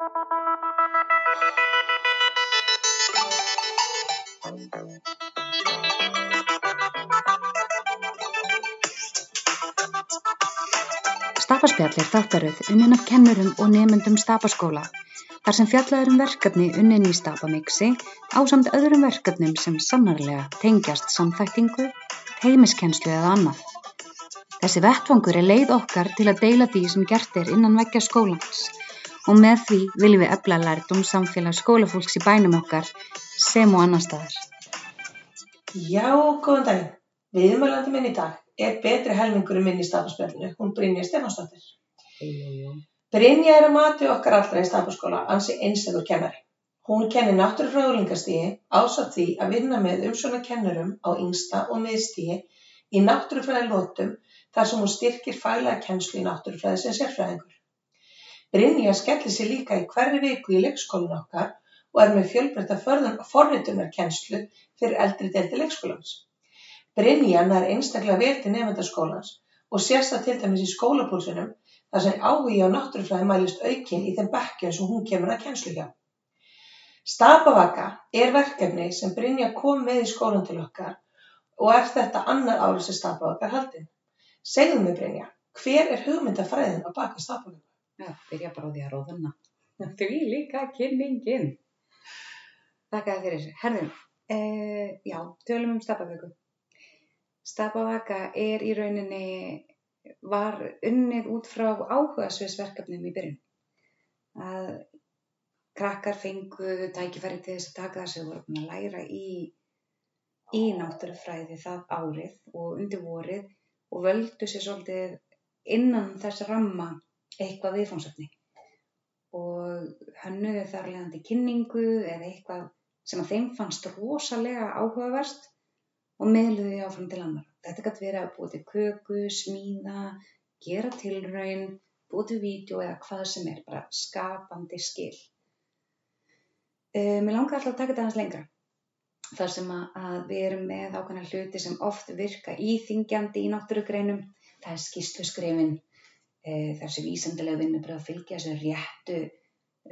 Stapaspjall er þáttaröð unnin af kennurum og nemendum Stapaskóla þar sem fjallað er um verkefni unnin í Stapamixi ásamt öðrum verkefnum sem sannarlega tengjast samþæktingu, heimiskennslu eða annað. Þessi vettvangur er leið okkar til að deila því sem gert er innan veggja skólans og með því viljum við efla lærdum samfélag skólafólks í bænum okkar sem og annar staðar. Já, góðan daginn. Viðmælandi minn í dag er betri helmingurinn minn í stafaspjallinu, hún Brynja Stefansdóttir. Brynja er að mati okkar allra í stafaskóla ansi einstakur kennari. Hún kennir náttúrufræði úlingastígi ásatt því að vinna með umsvona kennurum á yngsta og miðstígi í náttúrufræði lótum þar sem hún styrkir faglega kennslu í náttúrufræði sem sérfræðingur. Brynja skellir sér líka í hverri viku í leikskólinu okkar og er með fjölbreytta forritunarkennslu fyrir eldri deildi leikskólans. Brynja nær einstaklega vel til nemendaskólans og sést það til dæmis í skólapúlsunum þar sem áhugi á náttúrufræði mælist aukinn í þeim bekkjum sem hún kemur að kennslu hjá. Stapavaka er verkefni sem Brynja kom með í skólan til okkar og er þetta annar árið sem Stapavaka er haldinn. Segðu mig Brynja, hver er hugmyndafræðin á baka Stapavaka? Já, byrja bara á því að róðuna. Því líka kynningin. Þakka þið fyrir. Herðum, eh, já, tölum um Stapavöku. Stapavaka er í rauninni, var unnið út frá áhugasviðsverkefnum í byrjun. Að krakkar fengu tækifæri til þess að taka þess að voru að læra í, í náttúrufræði það árið og undir vorið og völdu sér svolítið innan þess ramma eitthvað viðfónsöfni og hönnuðu þar leðandi kynningu eða eitthvað sem að þeim fannst rosalega áhugaverst og miðluðu því áfram til annar. Þetta gæti verið að búið til köku, smíða, gera tilraun, búið til vídeo eða hvað sem er, bara skapandi skil. Uh, mér langar alltaf að taka þetta aðeins lengra. Þar sem að, að við erum með ákveðna hluti sem oft virka íþingjandi í náttúrugreinum. Það er skýrsluskrifin, uh, þessi vísandilega vinnubröð fylgja þessu réttu,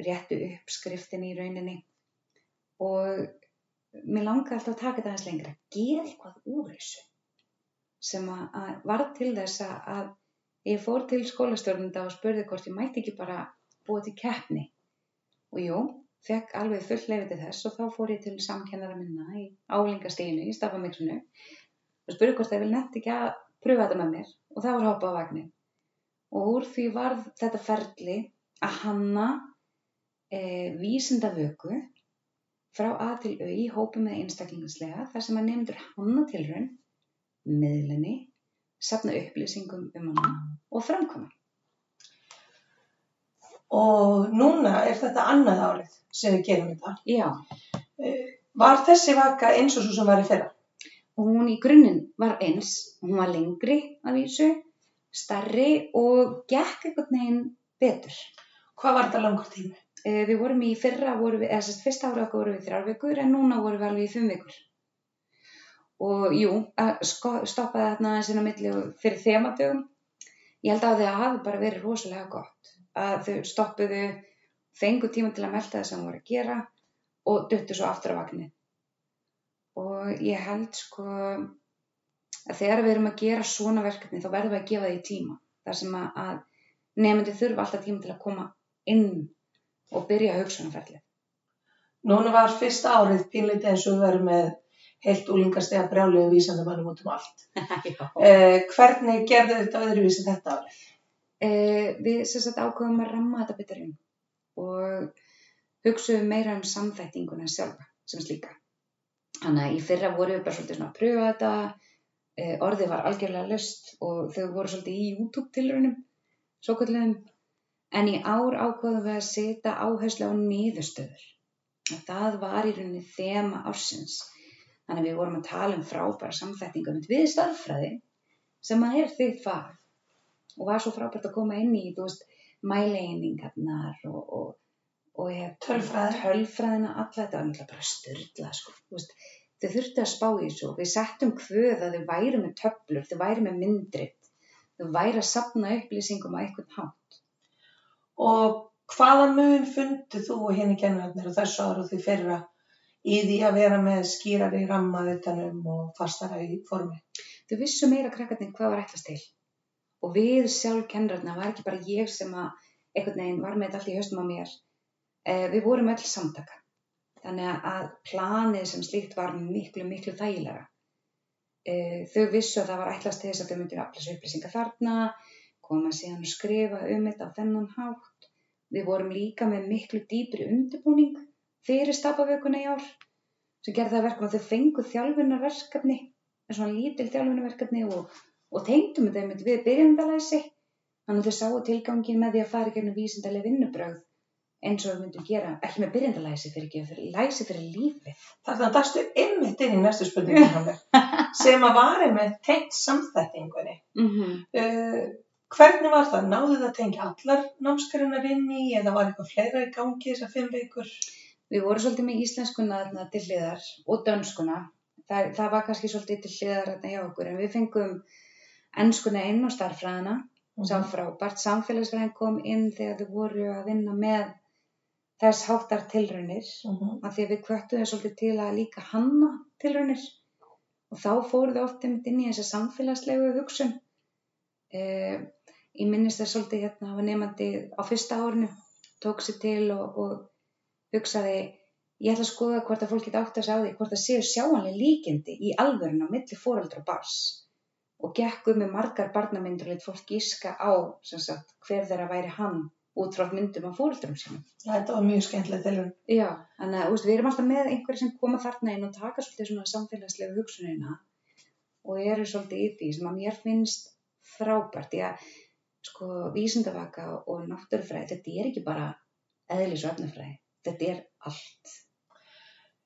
réttu uppskriftin í rauninni. Og mér langar alltaf að taka þetta aðeins lengra, gera eitthvað úr þessu sem að, að var til þess að ég fór til skólastjórnunda og spurði hvort ég mætti ekki bara búa til keppni. Og jú, fekk alveg full lefið til þess og þá fór ég til samkennara minna í álingasteginu í stafamixinu og spurði hvort það vil nefnt ekki að pröfa þetta með mér. Og það var hopa á vagnin og úr því var þetta ferli að hanna e, vísindavöku frá A til Ö í hópi með einstaklingslega þar sem að nefndur hanna tilraun, miðlenni, sapna upplýsingum um hana og framkvæma. Og núna er þetta annað árið sem við gerum þetta. Já. Eh, var þessi vaka eins og svo sem var í fyrra? Og hún í grunninn var eins, hún var lengri að vísu, starri og gekk eitthvað neginn betur. Hvað var þetta langur tími? Eh, við vorum í fyrra, vorum við, eða sérst fyrsta ára okkur vorum við þrjár vikur en núna vorum við alveg í fimm vikur. Og jú, sko, stoppaði þarna aðeins inn á milli fyrir þematögum. Ég held að það hafi bara verið rosalega gott að þau stoppuðu, fengu tíma til að melda það sem voru að gera og duttu svo aftur á vagnir. Og ég held sko að þegar við erum að gera svona verkefni þá verðum við að gefa því tíma. Þar sem að, að nefndi þurfa alltaf tíma til að koma inn og byrja hugsunarferðlið. Núna var fyrsta árið pínleiti eins og við verum með heilt úlingastega brjálega vísandamannum út um allt. eh, hvernig gerðu þetta öðruvísi þetta árið? Eh, við sérstaklega ákveðum að ramma þetta betur inn og hugsuðum meira um samþættinguna sjálfa sem slíka. Þannig að í fyrra voru við bara svolítið svona að pröfa þetta, orðið var algjörlega löst og þau voru svolítið í YouTube tilraunum, svo kallum En í ár ákváðum við að setja áherslu á niðurstöður. Það var í rauninni þema ársins. Þannig að við vorum að tala um frábæra samþættingum við starffræði sem að er þitt fag. Og var svo frábært að koma inn í, þú veist, mæleiningarnar og, og, og Tölfræði. tölfræðina, alla þetta var náttúrulega bara styrla, sko. Þú veist, þau þurftu að spá í þessu. Við settum hvöð að þau væri með töflur, þau væri með myndrit, þau væri að sapna upplýsingum á eitthvað hátt og hvaða mun fundu þú og henni kennararnir og þessu ára og því fyrra í því að vera með skýrari ramma utanum og fastara í formi? Þau vissu meira krakkarnir hvað var ætlast til. Og við sjálf kennararna var ekki bara ég sem að einhvern veginn var með þetta allt í höstum á mér. Eh, við vorum öll samtaka. Þannig að planið sem slíkt var miklu, miklu þægilega. Eh, þau vissu að það var ætlast til þess að þau myndir afla þessu upplýsingar þarna, koma síðan og skrifa um þetta á þennan hátt. Við vorum líka með miklu dýpri undirbúning fyrir stapavökunni í ár sem gerði það verkum að þau fengu þjálfunarverkefni, svona lítil þjálfunarverkefni og, og tengdum með við byrjandalæsi. Þannig að þau sáu tilgangin með því að fara gegnum vísindarlega vinnubröð eins og við myndum gera, ekki með byrjandalæsi fyrir ekki, fyrir læsi fyrir lífið. Þannig að dastu einmitt inn í næstu spurningu sem að var einmitt tengt samþættingunni. Mm -hmm. Uh, hvernig var það? Náðu það að tengja allar námskærunar inn í eða var eitthvað fleira í gangi þessar fimm vikur? Við vorum svolítið með íslenskuna þarna til hliðar og dönskuna. Það, það var kannski svolítið til hliðar hjá okkur en við fengum ennskuna inn og starffræðina Mhm. sá frábært. Samfélagsfræðin kom inn þegar þau voru að vinna með þess háttar tilraunir Mhm. af því að við kvöttum þau svolítið til að líka hanna tilraunir og þá fóru þau oft einmitt inn í þessa samfélagslegu hugsun. Eh, ég minnist þess svolítið hérna, það var nefandi á fyrsta árinu, tók sér til og, og hugsaði, ég ætla að skoða hvort að fólk geta átt að segja á því, hvort það séu sjáanlega líkindi í alvörun á milli fóreldra og bars og gekk um með margar barnamyndur og lit fólk gíska á sagt, hver þeirra væri hann út frá myndum á fóreldrum sínum. Þetta var mjög skemmtileg tilhörn. Já, þannig að við erum alltaf með einhverju sem koma þarna inn og taka svolítið svona samfélagslegu hugsunina og eru svolítið í því sem að mér finnst frábært. Því að sko vísindavaka og náttúrufræði, þetta er ekki bara eðlis og efnafræði, þetta er allt.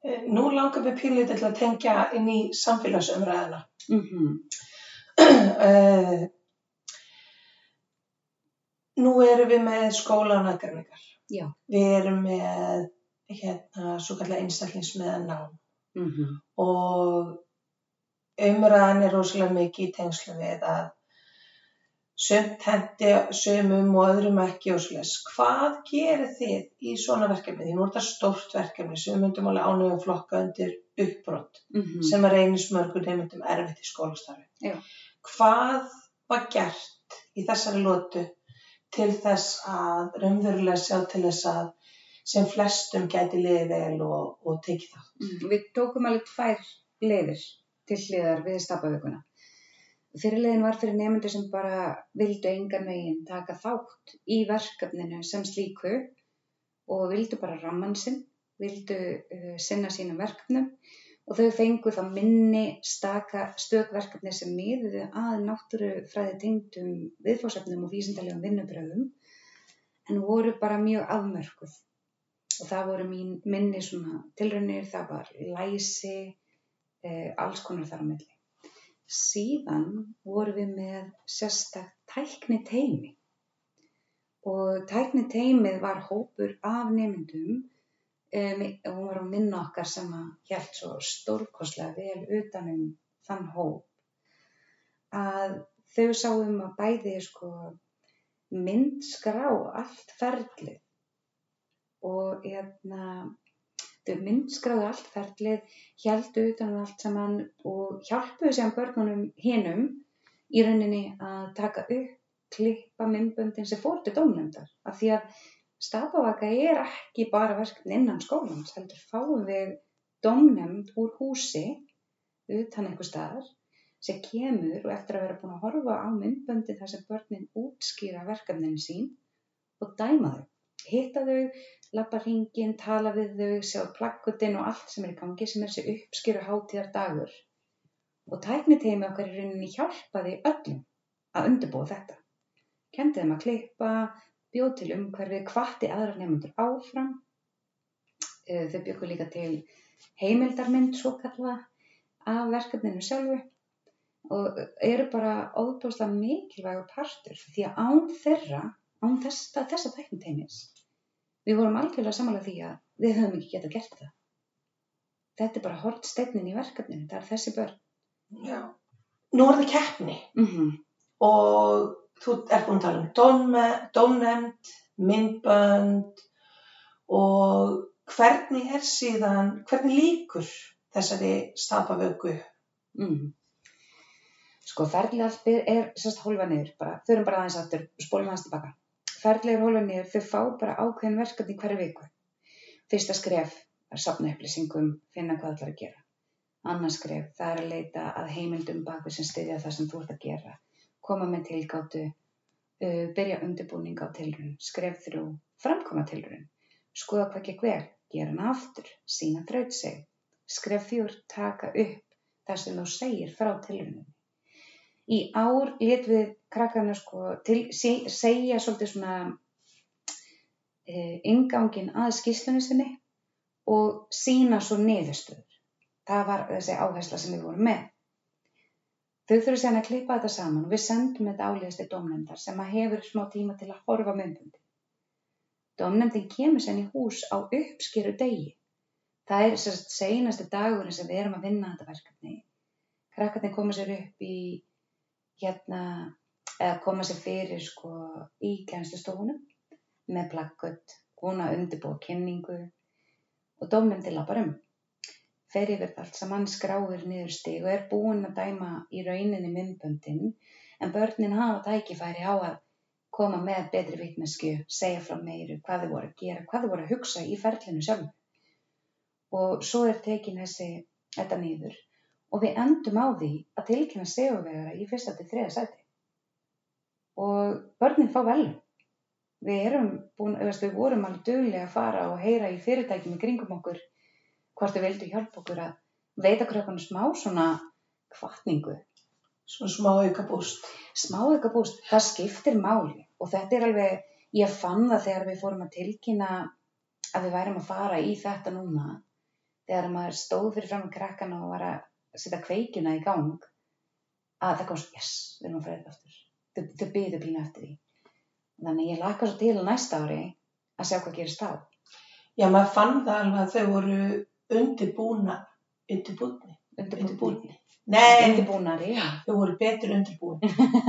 Eh, Nú langar við pínlítið til að tengja inn í samfélagsumræðina. Mm -hmm. Eh, Nú erum við með skólanagreiningar. Já. Við erum með hérna svo kallar einstaklingsmiða nám Mm -hmm. og umræðan er rosalega mikið í tengslu við að sumt hendi sumum og öðrum ekki og svoleiðis. Hvað gerir þið í svona verkefni? Því nú er þetta stórt verkefni sem við myndum alveg ánögum flokka undir uppbrott Mm sem að reynist mörgur nefndum erfitt í skólastarfi. Já. Hvað var gert í þessari lótu til þess að raunverulega sjá til þess að sem flestum gæti liðið vel og, og tekið það? Mm, Við tókum alveg tvær leiðir til hliðar við stapavökunna. Fyrirleiðin var fyrir nefndur sem bara vildu engan veginn taka þátt í verkefninu sem slíku og vildu bara ramman sinn, vildu uh, sinna sínum verkefnum og þau fengu þá minni staka stökverkefni sem miðuðu að náttúrufræði tengdum viðfórsefnum og vísindalegum vinnubröðum en voru bara mjög afmörkuð og það voru mín, minni svona tilraunir, það var læsi, eh, alls konar þar á milli. Síðan vorum við með sérstakt tækni teimi og tækni teimið var hópur af nefndum um, hún var á minna okkar sem að hjælt svo stórkoslega vel utanum þann hóp að þau sáum að bæði sko myndskrá allt ferlið og hérna þau myndskráðu allt ferlið, hjæltu utan um allt saman og hjálpuðu sér börnunum hinum í rauninni að taka upp, klippa myndböndin sem fór til dómnefndar. Af því að stapavaka er ekki bara verkefni innan skólans, heldur fáum við dómnefnd úr húsi utan einhver staðar sem kemur og eftir að vera búin að horfa á myndböndin þar sem börnin útskýra verkefnin sín og dæma þau. Hitta þau, lappa hringin, tala við þau, sjá plakkutin og allt sem er í gangi sem er þessi uppskýru hátíðar dagur. Og tækniteimi okkar í rauninni hjálpaði öllum að undirbúa þetta. Kendi þeim að klippa, bjóð til umhverfið, hvatti aðra nefnundur áfram. Eh, Þau bjöku líka til heimildarmynd svo kalla af verkefninu sjálfu og eru bara óbúslega mikilvægur partur því að án þeirra, án þessa, þessa tækniteimis við vorum algjörlega samanlega því að við höfum ekki getað gert það. Þetta er bara hort steinnin í verkefninu, það er þessi börn. Já. Nú er það keppni Mm -hmm. og þú ert búin að tala um dómne- dómnefnd, myndbönd og hvernig er síðan, hvernig líkur þessari stapavöku? Mm. Sko ferðlega allt er, sérst hólfa niður, bara, þau erum bara aðeins aftur, spólum aðeins tilbaka. Ferðlega er hólfa niður, þau fá bara ákveðin verkefni hverju viku. Fyrsta skref er safna upplýsingum, finna hvað það er að gera. Annars skref, það er að leita að heimildum baku sem styðja það sem þú ert að gera. Koma með tilgáttu, uh, byrja undirbúning á tilrun, skref þrjú, framkoma tilrun, skoða hvað ekki hver, gera hana aftur, sína þraut sig, skref fjúr, taka upp það sem þú segir frá tilrunum. Í ár let við krakkarna sko til, se, segja svolítið svona e, ingangin að skýslunni sinni og sína svo niðurstöður. Það var þessi áhersla sem við vorum með. Þau þurfum sérna að klippa þetta saman og við sendum þetta áliðast til domnendar sem hefur smá tíma til að horfa myndbundi. Domnendin kemur sérna í hús á uppskeru degi. Það er sérst seinasti dagurinn sem við erum að vinna þetta verkefni. Krakkarnir koma sér upp í hérna, eða koma sér fyrir sko í kjænstustofunum með plakkut, að undirbúa kynningu og domnendin lapar um fer yfir allt saman, skráir niður stig og er búinn að dæma í rauninni myndböndin en börnin hafa tækifæri á að koma með betri vitnesku, segja frá meiru, hvað þau voru að gera, hvað þau voru að hugsa í ferlinu sjálf. Og svo er tekin þessi, þetta nýður og við endum á því að tilkynna seguvegara í fyrsta til þriða sæti. Og börnin fá vel. Við erum búin, við vorum alveg duglega að fara og heyra í fyrirtækjum í kringum okkur hvort þau vildu hjálpa okkur að veita krökkunum smá svona kvartningu. Svona smá auka búst. Smá auka búst, það skiptir máli og þetta er alveg, ég fann það þegar við fórum að tilkynna að við værum að fara í þetta núna, þegar maður stóð fyrir fram með krakkana og var að setja kveikina í gang, að það kom svo, yes, við erum að fara þetta aftur. Þau, þau byðu pínu eftir því. Þannig ég laka svo til næsta ári að sjá hvað gerist þá. Já, maður fann það alveg að þau voru undirbúna undirbúni Undirbúni. Nei, Undirbúnari, þau voru betur undirbúin.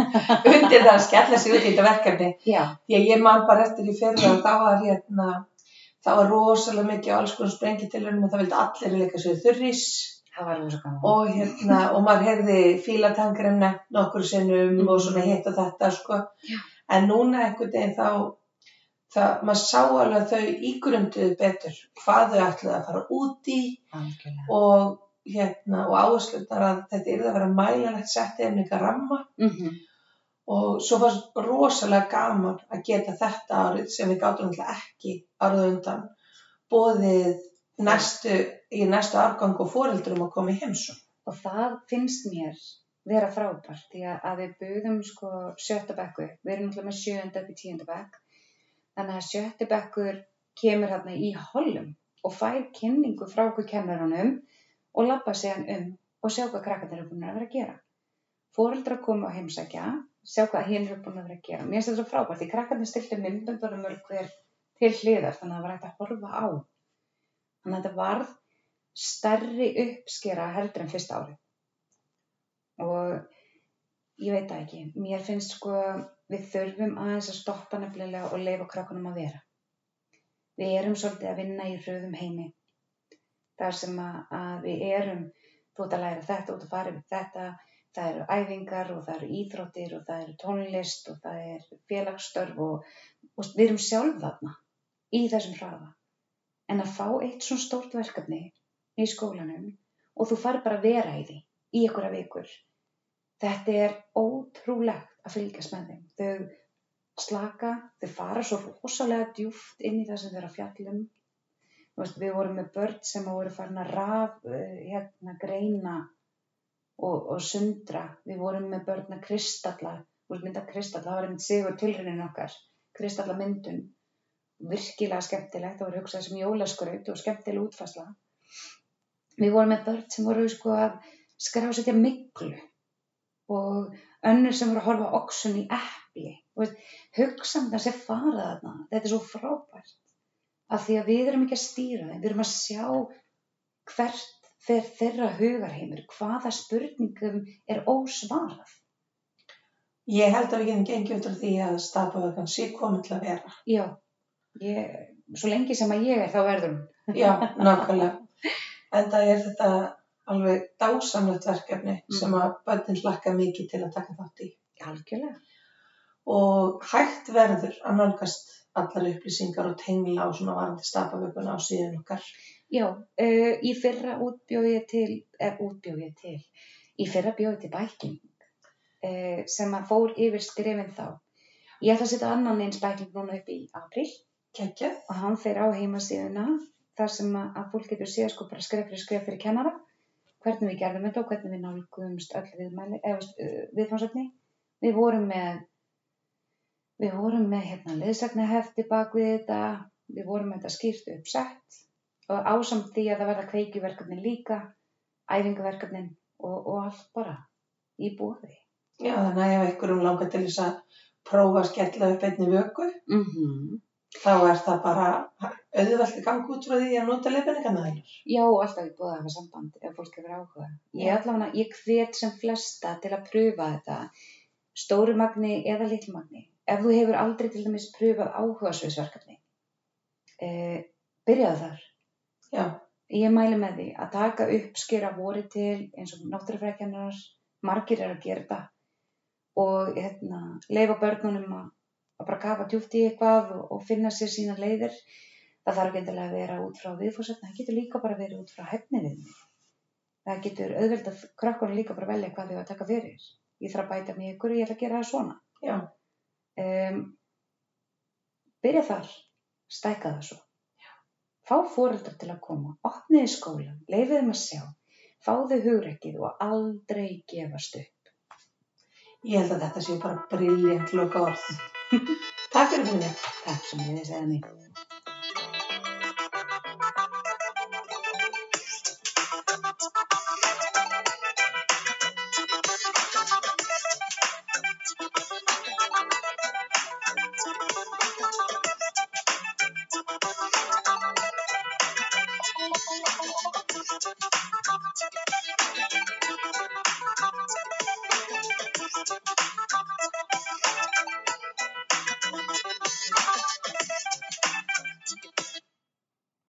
Undir það að skella sig út í þetta verkefni. Já, því að ég man bara eftir í fyrra og það var hérna það var rosalega mikið alls konar sprengitilunum og það vildi allir leika sér þurris. Og hérna og maður heyrði fílatangrem nefn nokkur sinnum og svona hitt og þetta sko. Já. en núna einhvern veginn þá það, maður sá alveg að þau ígrunduðu betur hvað þau ætlaði að fara út í Algjörlega. og hérna og áherslunar að þetta er að vera mælanlegt sett eða einhver ramma Mm og svo var rosalega gaman að geta þetta árið sem við gátum alltaf ekki árið undan bóðið næstu, í næstu afgang og fóreldurum að koma í heimsum. Og það finnst mér vera frábært því að, við buðum sko sjötta bekku, við erum náttúrulega með sjönda upp í tíunda bekk, þannig að sjötti bekkur kemur hérna í hollum og fær kynningu frá okkur kennarunum og lappa hann um og sjá hvað krakkarnir eru búin að vera að gera. Fóreldrar koma að heimsækja, sjá hvað hinn eru búin að vera að gera. Mér finnst þetta frábært því krakkarnir stilti myndböndunum mörg hver til hliðar þannig að það var hægt að horfa á. Þannig að þetta varð stærri uppskera heldur en fyrsta árið. Og ég veit það ekki, mér finnst sko við þurfum aðeins að stoppa nefnilega og leifa krakkunum að vera. Við erum svolítið að vinna í hröðum heimi. Þar sem að, að við erum, þú ert að læra þetta, þú ert að fara yfir þetta, það eru æfingar og það eru íþróttir og það eru tónlist og það er félagsstörf og, og við erum sjálf þarna í þessum hraða. En að fá eitt svona stórt verkefni í skólanum og þú fari bara að vera í því í einhverja vikur. Þetta er ótrúlegt að fylgjast með þeim. Þau slaka, þau fara svo rosalega djúft inn í það sem eru að fjallum. Veist, við vorum með börn sem voru farin að raf, uh, hérna, greina og, og sundra. Við vorum með börn að kristalla, voru mynda kristalla, það var einmitt sigur tilhörinin okkar, kristalla myndun. Virkilega skemmtilegt, það voru hugsað sem jólaskraut og skemmtileg útfæsla. Við vorum með börn sem voru sko að skrásetja miklu og önnur sem voru að horfa oxun í epli. Hugsaðum það sem farað þarna, þetta er svo frábært af því að við erum ekki að stýra þeim, við erum að sjá hvert fer þeirra hugarheimur, hvaða spurningum er ósvarað. Ég held að við getum gengið út af því að stafavökan sé komið til að vera. Já, ég, svo lengi sem að ég er þá verður Já, nákvæmlega. En það er þetta alveg dásamlegt verkefni Mm. sem að börnin hlakka mikið til að taka þátt í. algjörlega Og hægt verður að nálgast allar upplýsingar og tengla á svona varandi stapavökunna á síðan okkar. Já, uh, í fyrra útbjóð ég til, er útbjóð ég til, í fyrra bjóð ég til bæking uh, sem að fór yfir skrifin þá. Ég ætla að setja annan eins bæking núna upp í april Kekjað. og hann fer á heimasíðuna þar sem að, fólk getur séð sko bara skref fyrir skref fyrir kennara, hvernig við gerðum þetta og hvernig við nálgumst öll viðmæli, eða viðfánsöfni. Við vorum með, við vorum með hérna leðsagnahefti bak við þetta, við vorum með þetta skýrt uppsett og ásamt því að það verða kveikjuverkefnin líka, æfingaverkefnin og, og allt bara í búði. Já, þannig að ef einhverjum langar til þess að prófa að skella upp einni vöku, Mm -hmm. Þá er það bara auðvelt að ganga út frá því að nota leifinningarna þeirra. Já, alltaf í búið að hafa samband ef fólk hefur áhuga. Ég allavega, ég hvet sem flesta til að pröfa þetta, stóru magni eða litlu magni. Ef þú hefur aldrei til dæmis pröfað áhugasviðsverkefni, eh, byrjaðu þar. Já, Ég mæli með því að taka upp skera voru til eins og náttúrufrækjannar, margir eru að gera þetta og hérna, leifa börnunum að, að bara kafa djúpt í eitthvað og, og finna sér sína leiðir. Það þarf ekki endilega að vera út frá viðfórsefni, það getur líka bara verið út frá hefni við mig. Það getur auðvelt að krakkurinn líka bara velja hvað þau að taka fyrir. Ég þarf að bæta mig ykkur og ég ætla að gera það svona. já, Um, byrja þar, stækka það svo. Fá fóreldrar til að koma, opniði skólan, leifið þeim að sjá, fáðu hugrekkið og aldrei gefast upp. ég held að þetta séu bara briljant loka orð. Takk fyrir fyrir mig. Takk sem þið segja